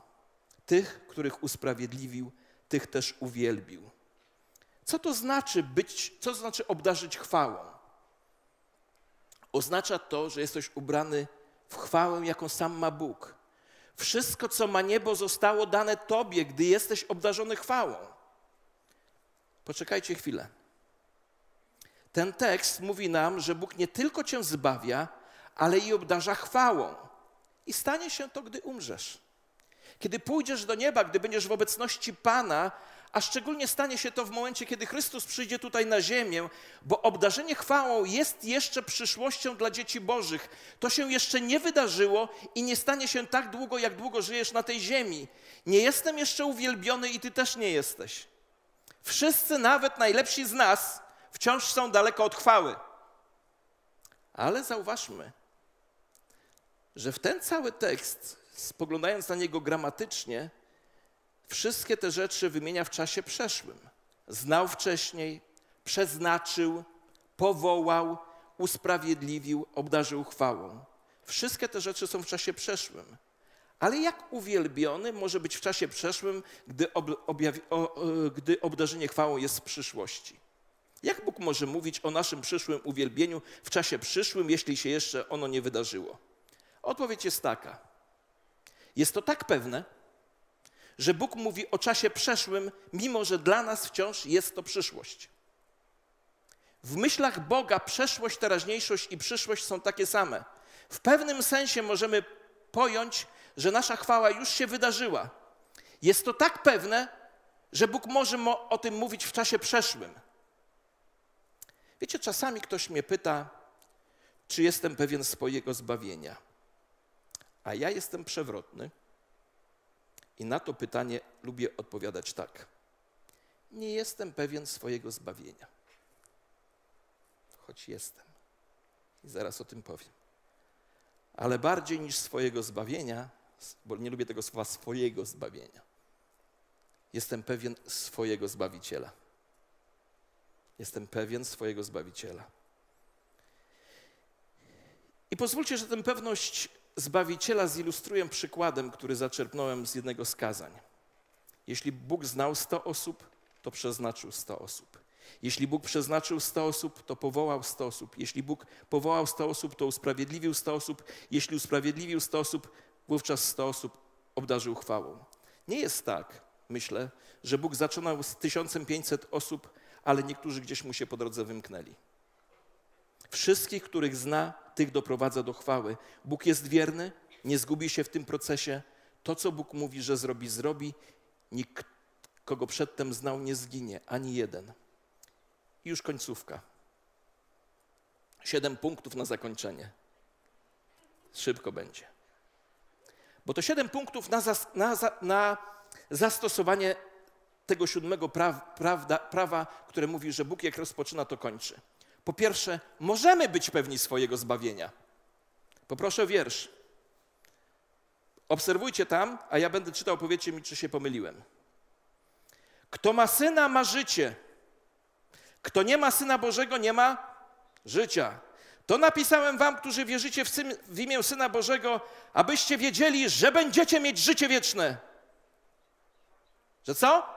Tych, których usprawiedliwił, tych też uwielbił. Co to znaczy być, co to znaczy obdarzyć chwałą? Oznacza to, że jesteś ubrany w chwałę, jaką sam ma Bóg. Wszystko, co ma niebo, zostało dane Tobie, gdy jesteś obdarzony chwałą. Poczekajcie chwilę. Ten tekst mówi nam, że Bóg nie tylko cię zbawia, ale i obdarza chwałą. I stanie się to, gdy umrzesz. Kiedy pójdziesz do nieba, gdy będziesz w obecności Pana, a szczególnie stanie się to w momencie, kiedy Chrystus przyjdzie tutaj na ziemię, bo obdarzenie chwałą jest jeszcze przyszłością dla dzieci Bożych. To się jeszcze nie wydarzyło i nie stanie się tak długo, jak długo żyjesz na tej ziemi. Nie jestem jeszcze uwielbiony i ty też nie jesteś. Wszyscy, nawet najlepsi z nas, wciąż są daleko od chwały. Ale zauważmy, że w ten cały tekst, spoglądając na niego gramatycznie, wszystkie te rzeczy wymienia w czasie przeszłym. Znał wcześniej, przeznaczył, powołał, usprawiedliwił, obdarzył chwałą. Wszystkie te rzeczy są w czasie przeszłym. Ale jak uwielbiony może być w czasie przeszłym, gdy, ob, objawi, o, gdy obdarzenie chwałą jest w przyszłości? Jak Bóg może mówić o naszym przyszłym uwielbieniu w czasie przyszłym, jeśli się jeszcze ono nie wydarzyło? Odpowiedź jest taka. Jest to tak pewne, że Bóg mówi o czasie przeszłym, mimo że dla nas wciąż jest to przyszłość. W myślach Boga przeszłość, teraźniejszość i przyszłość są takie same. W pewnym sensie możemy pojąć, że nasza chwała już się wydarzyła. Jest to tak pewne, że Bóg może o tym mówić w czasie przeszłym. Wiecie, czasami ktoś mnie pyta, czy jestem pewien swojego zbawienia. A ja jestem przewrotny i na to pytanie lubię odpowiadać tak. Nie jestem pewien swojego zbawienia, choć jestem. I zaraz o tym powiem. Ale bardziej niż swojego zbawienia, bo nie lubię tego słowa swojego zbawienia, jestem pewien swojego Zbawiciela. Jestem pewien swojego Zbawiciela. I pozwólcie, że tę pewność Zbawiciela zilustruję przykładem, który zaczerpnąłem z jednego z kazań. Jeśli Bóg znał 100 osób, to przeznaczył 100 osób. Jeśli Bóg przeznaczył 100 osób, to powołał 100 osób. Jeśli Bóg powołał 100 osób, to usprawiedliwił 100 osób. Jeśli usprawiedliwił 100 osób, wówczas 100 osób obdarzył chwałą. Nie jest tak, myślę, że Bóg zaczynał z 1500 osób, ale niektórzy gdzieś mu się po drodze wymknęli. Wszystkich, których zna, tych doprowadza do chwały. Bóg jest wierny, nie zgubi się w tym procesie. To, co Bóg mówi, że zrobi, zrobi. Nikt, kogo przedtem znał, nie zginie, ani jeden. I już końcówka. Siedem punktów na zakończenie. Szybko będzie. Bo to siedem punktów na, zas, na, na zastosowanie tego siódmego pra, prawda, prawa, które mówi, że Bóg jak rozpoczyna, to kończy. Po pierwsze, możemy być pewni swojego zbawienia. Poproszę wiersz. Obserwujcie tam, a ja będę czytał, powiedzcie mi, czy się pomyliłem. Kto ma syna, ma życie. Kto nie ma syna Bożego, nie ma życia. To napisałem wam, którzy wierzycie w, syn, w imię Syna Bożego, abyście wiedzieli, że będziecie mieć życie wieczne. Że co?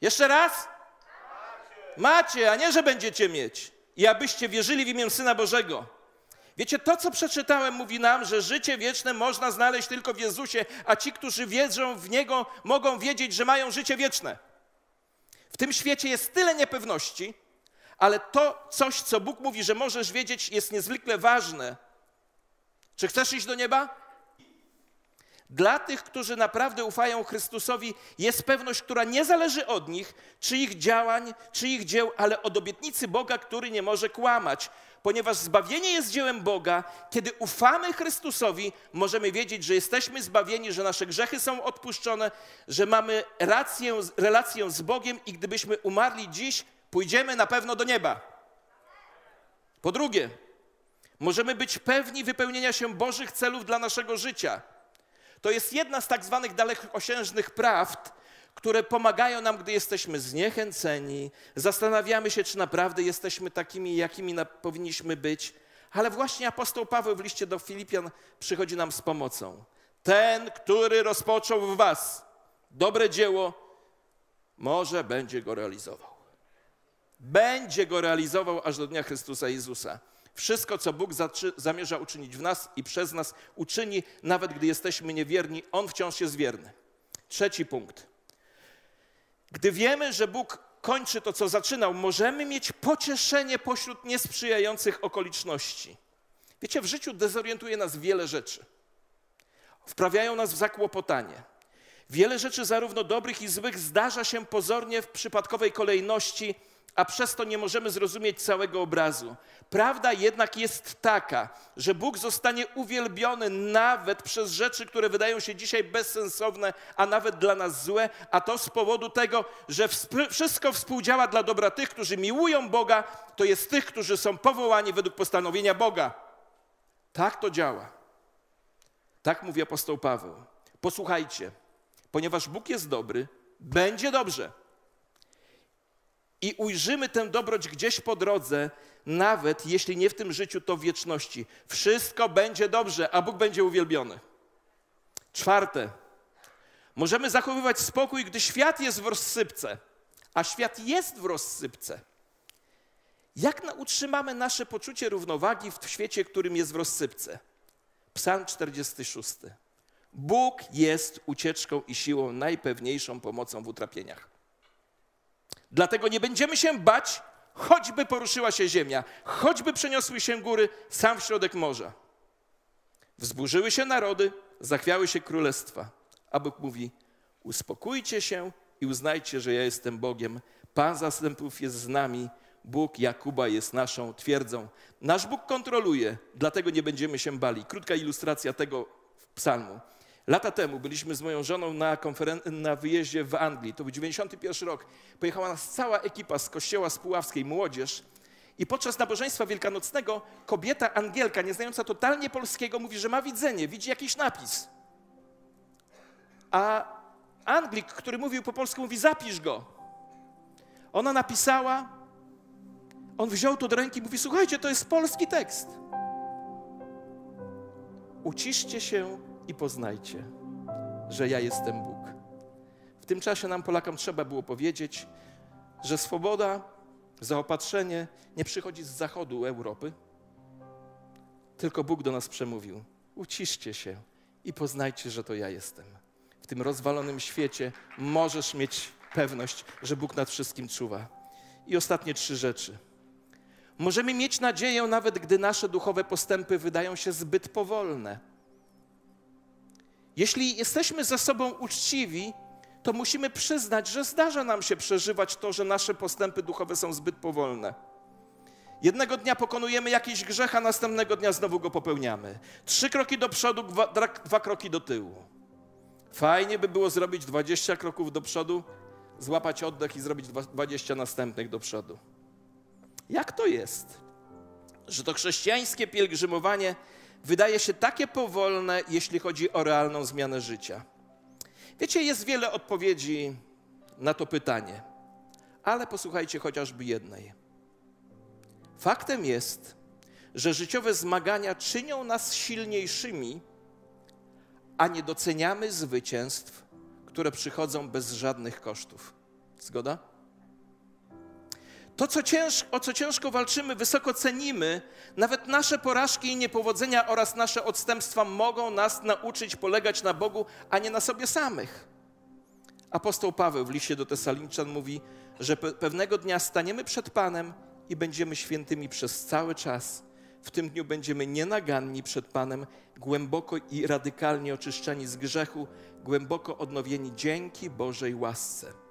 Jeszcze raz? Macie, a nie, że będziecie mieć. I abyście wierzyli w imię Syna Bożego. Wiecie, to co przeczytałem mówi nam, że życie wieczne można znaleźć tylko w Jezusie, a ci, którzy wierzą w Niego, mogą wiedzieć, że mają życie wieczne. W tym świecie jest tyle niepewności, ale to coś, co Bóg mówi, że możesz wiedzieć, jest niezwykle ważne. Czy chcesz iść do nieba? Dla tych, którzy naprawdę ufają Chrystusowi, jest pewność, która nie zależy od nich, czy ich działań, czy ich dzieł, ale od obietnicy Boga, który nie może kłamać. Ponieważ zbawienie jest dziełem Boga, kiedy ufamy Chrystusowi, możemy wiedzieć, że jesteśmy zbawieni, że nasze grzechy są odpuszczone, że mamy rację, relację z Bogiem i gdybyśmy umarli dziś, pójdziemy na pewno do nieba. Po drugie, możemy być pewni wypełnienia się Bożych celów dla naszego życia. To jest jedna z tak zwanych dalekosiężnych prawd, które pomagają nam, gdy jesteśmy zniechęceni, zastanawiamy się, czy naprawdę jesteśmy takimi, jakimi powinniśmy być. Ale właśnie apostoł Paweł w liście do Filipian przychodzi nam z pomocą. Ten, który rozpoczął w was dobre dzieło, może będzie go realizował. Będzie go realizował aż do dnia Chrystusa Jezusa. Wszystko, co Bóg zamierza uczynić w nas i przez nas, uczyni, nawet gdy jesteśmy niewierni, On wciąż jest wierny. Trzeci punkt. Gdy wiemy, że Bóg kończy to, co zaczynał, możemy mieć pocieszenie pośród niesprzyjających okoliczności. Wiecie, w życiu dezorientuje nas wiele rzeczy. Wprawiają nas w zakłopotanie. Wiele rzeczy, zarówno dobrych i złych, zdarza się pozornie w przypadkowej kolejności, a przez to nie możemy zrozumieć całego obrazu. Prawda jednak jest taka, że Bóg zostanie uwielbiony nawet przez rzeczy, które wydają się dzisiaj bezsensowne, a nawet dla nas złe, a to z powodu tego, że wszystko współdziała dla dobra tych, którzy miłują Boga, to jest tych, którzy są powołani według postanowienia Boga. Tak to działa. Tak mówi apostoł Paweł. Posłuchajcie, ponieważ Bóg jest dobry, będzie dobrze i ujrzymy tę dobroć gdzieś po drodze, nawet jeśli nie w tym życiu, to w wieczności. Wszystko będzie dobrze, a Bóg będzie uwielbiony. Czwarte. Możemy zachowywać spokój, gdy świat jest w rozsypce, a świat jest w rozsypce. Jak utrzymamy nasze poczucie równowagi w świecie, którym jest w rozsypce? Psalm 46. Bóg jest ucieczką i siłą, najpewniejszą pomocą w utrapieniach. Dlatego nie będziemy się bać, choćby poruszyła się ziemia, choćby przeniosły się góry sam w środek morza. Wzburzyły się narody, zachwiały się królestwa. A Bóg mówi: Uspokójcie się i uznajcie, że ja jestem Bogiem. Pan zastępów jest z nami. Bóg Jakuba jest naszą twierdzą. Nasz Bóg kontroluje, dlatego nie będziemy się bali. Krótka ilustracja tego psalmu. Lata temu byliśmy z moją żoną na, konferen- na wyjeździe w Anglii. To był 91 rok. Pojechała nas cała ekipa z kościoła Spławskiej, młodzież. I podczas nabożeństwa wielkanocnego kobieta Angielka, nie znająca totalnie polskiego, mówi, że ma widzenie, widzi jakiś napis. A Anglik, który mówił po polsku, mówi: zapisz go. Ona napisała, on wziął to do ręki i mówi: Słuchajcie, to jest polski tekst. Uciszcie się i poznajcie, że ja jestem Bóg. W tym czasie nam, Polakom, trzeba było powiedzieć, że swoboda, zaopatrzenie nie przychodzi z zachodu Europy, tylko Bóg do nas przemówił. Uciszcie się i poznajcie, że to ja jestem. W tym rozwalonym świecie możesz mieć pewność, że Bóg nad wszystkim czuwa. I ostatnie trzy rzeczy. Możemy mieć nadzieję, nawet gdy nasze duchowe postępy wydają się zbyt powolne. Jeśli jesteśmy ze sobą uczciwi, to musimy przyznać, że zdarza nam się przeżywać to, że nasze postępy duchowe są zbyt powolne. Jednego dnia pokonujemy jakiś grzech, a następnego dnia znowu go popełniamy. Trzy kroki do przodu, dwa, dwa kroki do tyłu. Fajnie by było zrobić 20 kroków do przodu, złapać oddech i zrobić 20 następnych do przodu. Jak to jest, że to chrześcijańskie pielgrzymowanie wydaje się takie powolne, jeśli chodzi o realną zmianę życia? Wiecie, jest wiele odpowiedzi na to pytanie, ale posłuchajcie chociażby jednej. Faktem jest, że życiowe zmagania czynią nas silniejszymi, a nie doceniamy zwycięstw, które przychodzą bez żadnych kosztów. Zgoda? To, co cięż, o co ciężko walczymy, wysoko cenimy. Nawet nasze porażki i niepowodzenia oraz nasze odstępstwa mogą nas nauczyć polegać na Bogu, a nie na sobie samych. Apostoł Paweł w liście do Tesaloniczan mówi, że pe pewnego dnia staniemy przed Panem i będziemy świętymi przez cały czas. W tym dniu będziemy nienaganni przed Panem, głęboko i radykalnie oczyszczeni z grzechu, głęboko odnowieni dzięki Bożej łasce.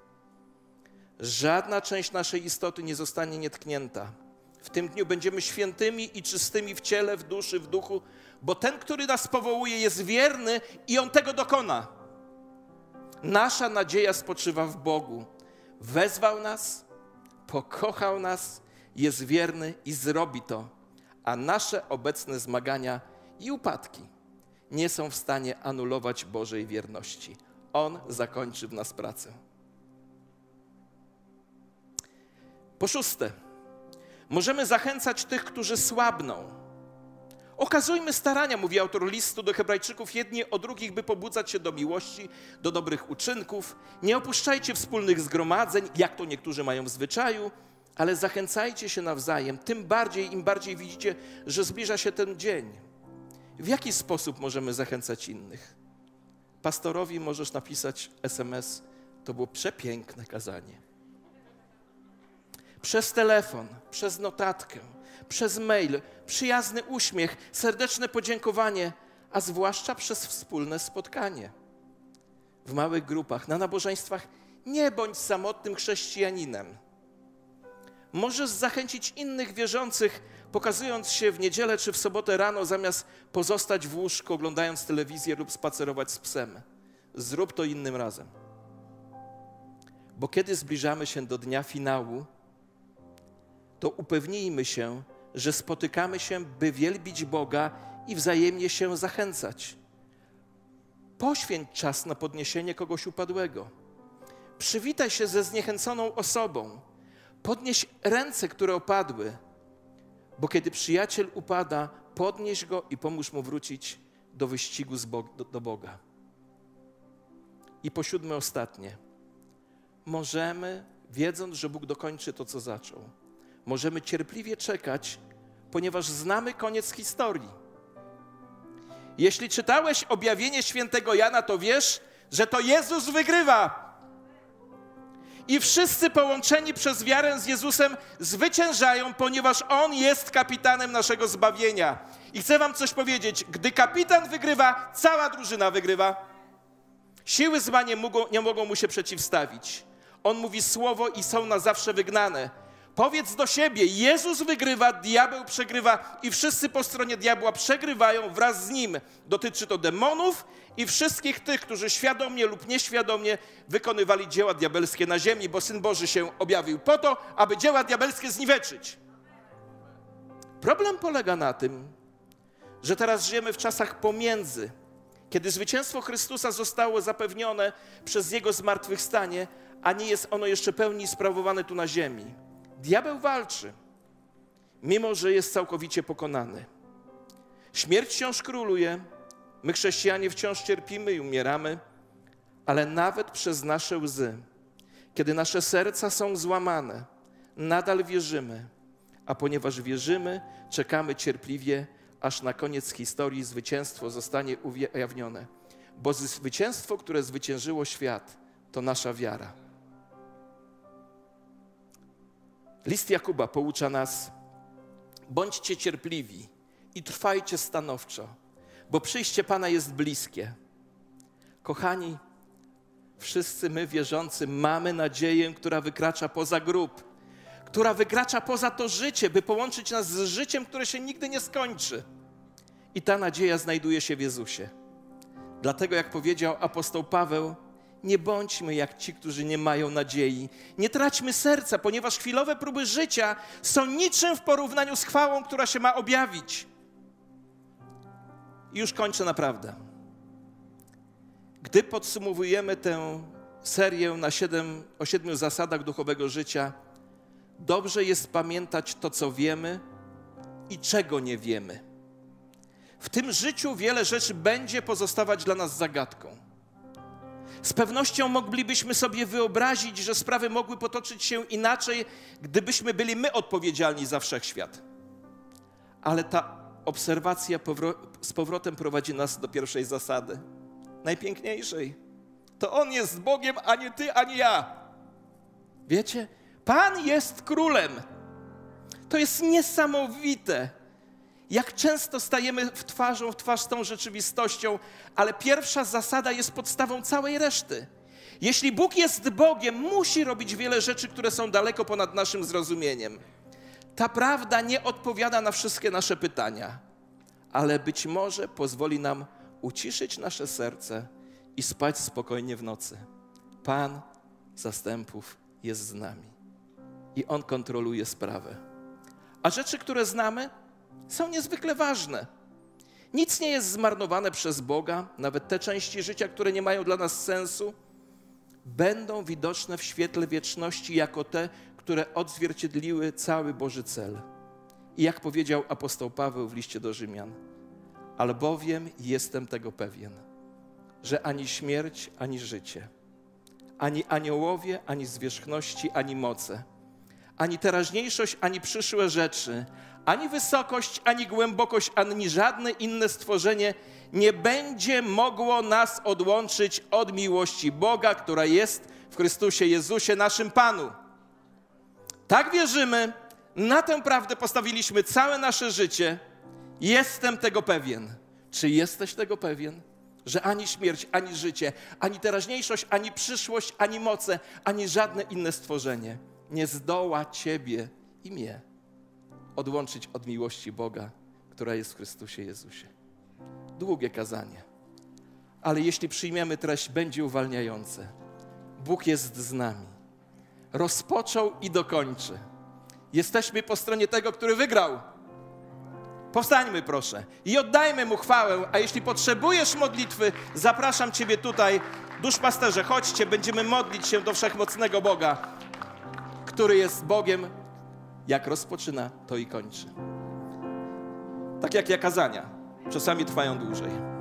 Żadna część naszej istoty nie zostanie nietknięta. W tym dniu będziemy świętymi i czystymi w ciele, w duszy, w duchu, bo ten, który nas powołuje, jest wierny i on tego dokona. Nasza nadzieja spoczywa w Bogu. Wezwał nas, pokochał nas, jest wierny i zrobi to, a nasze obecne zmagania i upadki nie są w stanie anulować Bożej wierności. On zakończy w nas pracę. Po szóste, możemy zachęcać tych, którzy słabną. Okazujmy starania, mówi autor listu do Hebrajczyków, jedni o drugich, by pobudzać się do miłości, do dobrych uczynków. Nie opuszczajcie wspólnych zgromadzeń, jak to niektórzy mają w zwyczaju, ale zachęcajcie się nawzajem, tym bardziej, im bardziej widzicie, że zbliża się ten dzień. W jaki sposób możemy zachęcać innych? Pastorowi możesz napisać SMS, to było przepiękne kazanie przez telefon, przez notatkę, przez mail, przyjazny uśmiech, serdeczne podziękowanie, a zwłaszcza przez wspólne spotkanie. w małych grupach, na nabożeństwach, nie bądź samotnym chrześcijaninem. Możesz zachęcić innych wierzących, pokazując się w niedzielę czy w sobotę rano, zamiast pozostać w łóżku, oglądając telewizję lub spacerować z psem. Zrób to innym razem. Bo kiedy zbliżamy się do dnia finału, to upewnijmy się, że spotykamy się, by wielbić Boga i wzajemnie się zachęcać. Poświęć czas na podniesienie kogoś upadłego. Przywitaj się ze zniechęconą osobą. Podnieś ręce, które opadły, bo kiedy przyjaciel upada, podnieś go i pomóż mu wrócić do wyścigu do, Boga. I po siódme, ostatnie. Możemy, wiedząc, że Bóg dokończy to, co zaczął, możemy cierpliwie czekać, ponieważ znamy koniec historii. Jeśli czytałeś objawienie świętego Jana, to wiesz, że to Jezus wygrywa. I wszyscy połączeni przez wiarę z Jezusem zwyciężają, ponieważ On jest kapitanem naszego zbawienia. I chcę Wam coś powiedzieć: gdy kapitan wygrywa, cała drużyna wygrywa. Siły zła nie mogą, nie mogą mu się przeciwstawić. On mówi słowo i są na zawsze wygnane. Powiedz do siebie: Jezus wygrywa, diabeł przegrywa i wszyscy po stronie diabła przegrywają wraz z nim. Dotyczy to demonów i wszystkich tych, którzy świadomie lub nieświadomie wykonywali dzieła diabelskie na ziemi, bo Syn Boży się objawił po to, aby dzieła diabelskie zniweczyć. Problem polega na tym, że teraz żyjemy w czasach pomiędzy, kiedy zwycięstwo Chrystusa zostało zapewnione przez Jego zmartwychwstanie, a nie jest ono jeszcze pełni sprawowane tu na ziemi. Diabeł walczy, mimo że jest całkowicie pokonany. Śmierć wciąż króluje, my chrześcijanie wciąż cierpimy i umieramy, ale nawet przez nasze łzy, kiedy nasze serca są złamane, nadal wierzymy, a ponieważ wierzymy, czekamy cierpliwie, aż na koniec historii zwycięstwo zostanie ujawnione. Bo zwycięstwo, które zwyciężyło świat, to nasza wiara. List Jakuba poucza nas: bądźcie cierpliwi i trwajcie stanowczo, bo przyjście Pana jest bliskie. Kochani, wszyscy my wierzący mamy nadzieję, która wykracza poza grób, która wykracza poza to życie, by połączyć nas z życiem, które się nigdy nie skończy. I ta nadzieja znajduje się w Jezusie. Dlatego, jak powiedział apostoł Paweł, nie bądźmy jak ci, którzy nie mają nadziei. Nie traćmy serca, ponieważ chwilowe próby życia są niczym w porównaniu z chwałą, która się ma objawić. I już kończę naprawdę. Gdy podsumowujemy tę serię na siedem, o siedmiu zasadach duchowego życia, dobrze jest pamiętać to, co wiemy i czego nie wiemy. W tym życiu wiele rzeczy będzie pozostawać dla nas zagadką. Z pewnością moglibyśmy sobie wyobrazić, że sprawy mogły potoczyć się inaczej, gdybyśmy byli my odpowiedzialni za wszechświat. Ale ta obserwacja z powrotem prowadzi nas do pierwszej zasady, najpiękniejszej. To On jest Bogiem, a nie ty, ani ja. Wiecie, Pan jest królem. To jest niesamowite jak często stajemy w twarzą w twarz z tą rzeczywistością, ale pierwsza zasada jest podstawą całej reszty. Jeśli Bóg jest Bogiem, musi robić wiele rzeczy, które są daleko ponad naszym zrozumieniem. Ta prawda nie odpowiada na wszystkie nasze pytania, ale być może pozwoli nam uciszyć nasze serce i spać spokojnie w nocy. Pan zastępów jest z nami i On kontroluje sprawę. A rzeczy, które znamy, są niezwykle ważne. Nic nie jest zmarnowane przez Boga, nawet te części życia, które nie mają dla nas sensu, będą widoczne w świetle wieczności jako te, które odzwierciedliły cały Boży cel. I jak powiedział apostoł Paweł w liście do Rzymian, albowiem jestem tego pewien, że ani śmierć, ani życie, ani aniołowie, ani zwierzchności, ani moce, ani teraźniejszość, ani przyszłe rzeczy, ani wysokość, ani głębokość, ani żadne inne stworzenie nie będzie mogło nas odłączyć od miłości Boga, która jest w Chrystusie Jezusie, naszym Panu. Tak wierzymy, na tę prawdę postawiliśmy całe nasze życie. Jestem tego pewien. Czy jesteś tego pewien, że ani śmierć, ani życie, ani teraźniejszość, ani przyszłość, ani moce, ani żadne inne stworzenie nie zdoła Ciebie i mnie odłączyć od miłości Boga, która jest w Chrystusie Jezusie. Długie kazanie, ale jeśli przyjmiemy treść, będzie uwalniające. Bóg jest z nami. Rozpoczął i dokończy. Jesteśmy po stronie tego, który wygrał. Powstańmy proszę i oddajmy Mu chwałę, a jeśli potrzebujesz modlitwy, zapraszam Ciebie tutaj. Duszpasterze, chodźcie, będziemy modlić się do Wszechmocnego Boga, który jest Bogiem, jak rozpoczyna, to i kończy. Tak jak ja kazania, czasami trwają dłużej.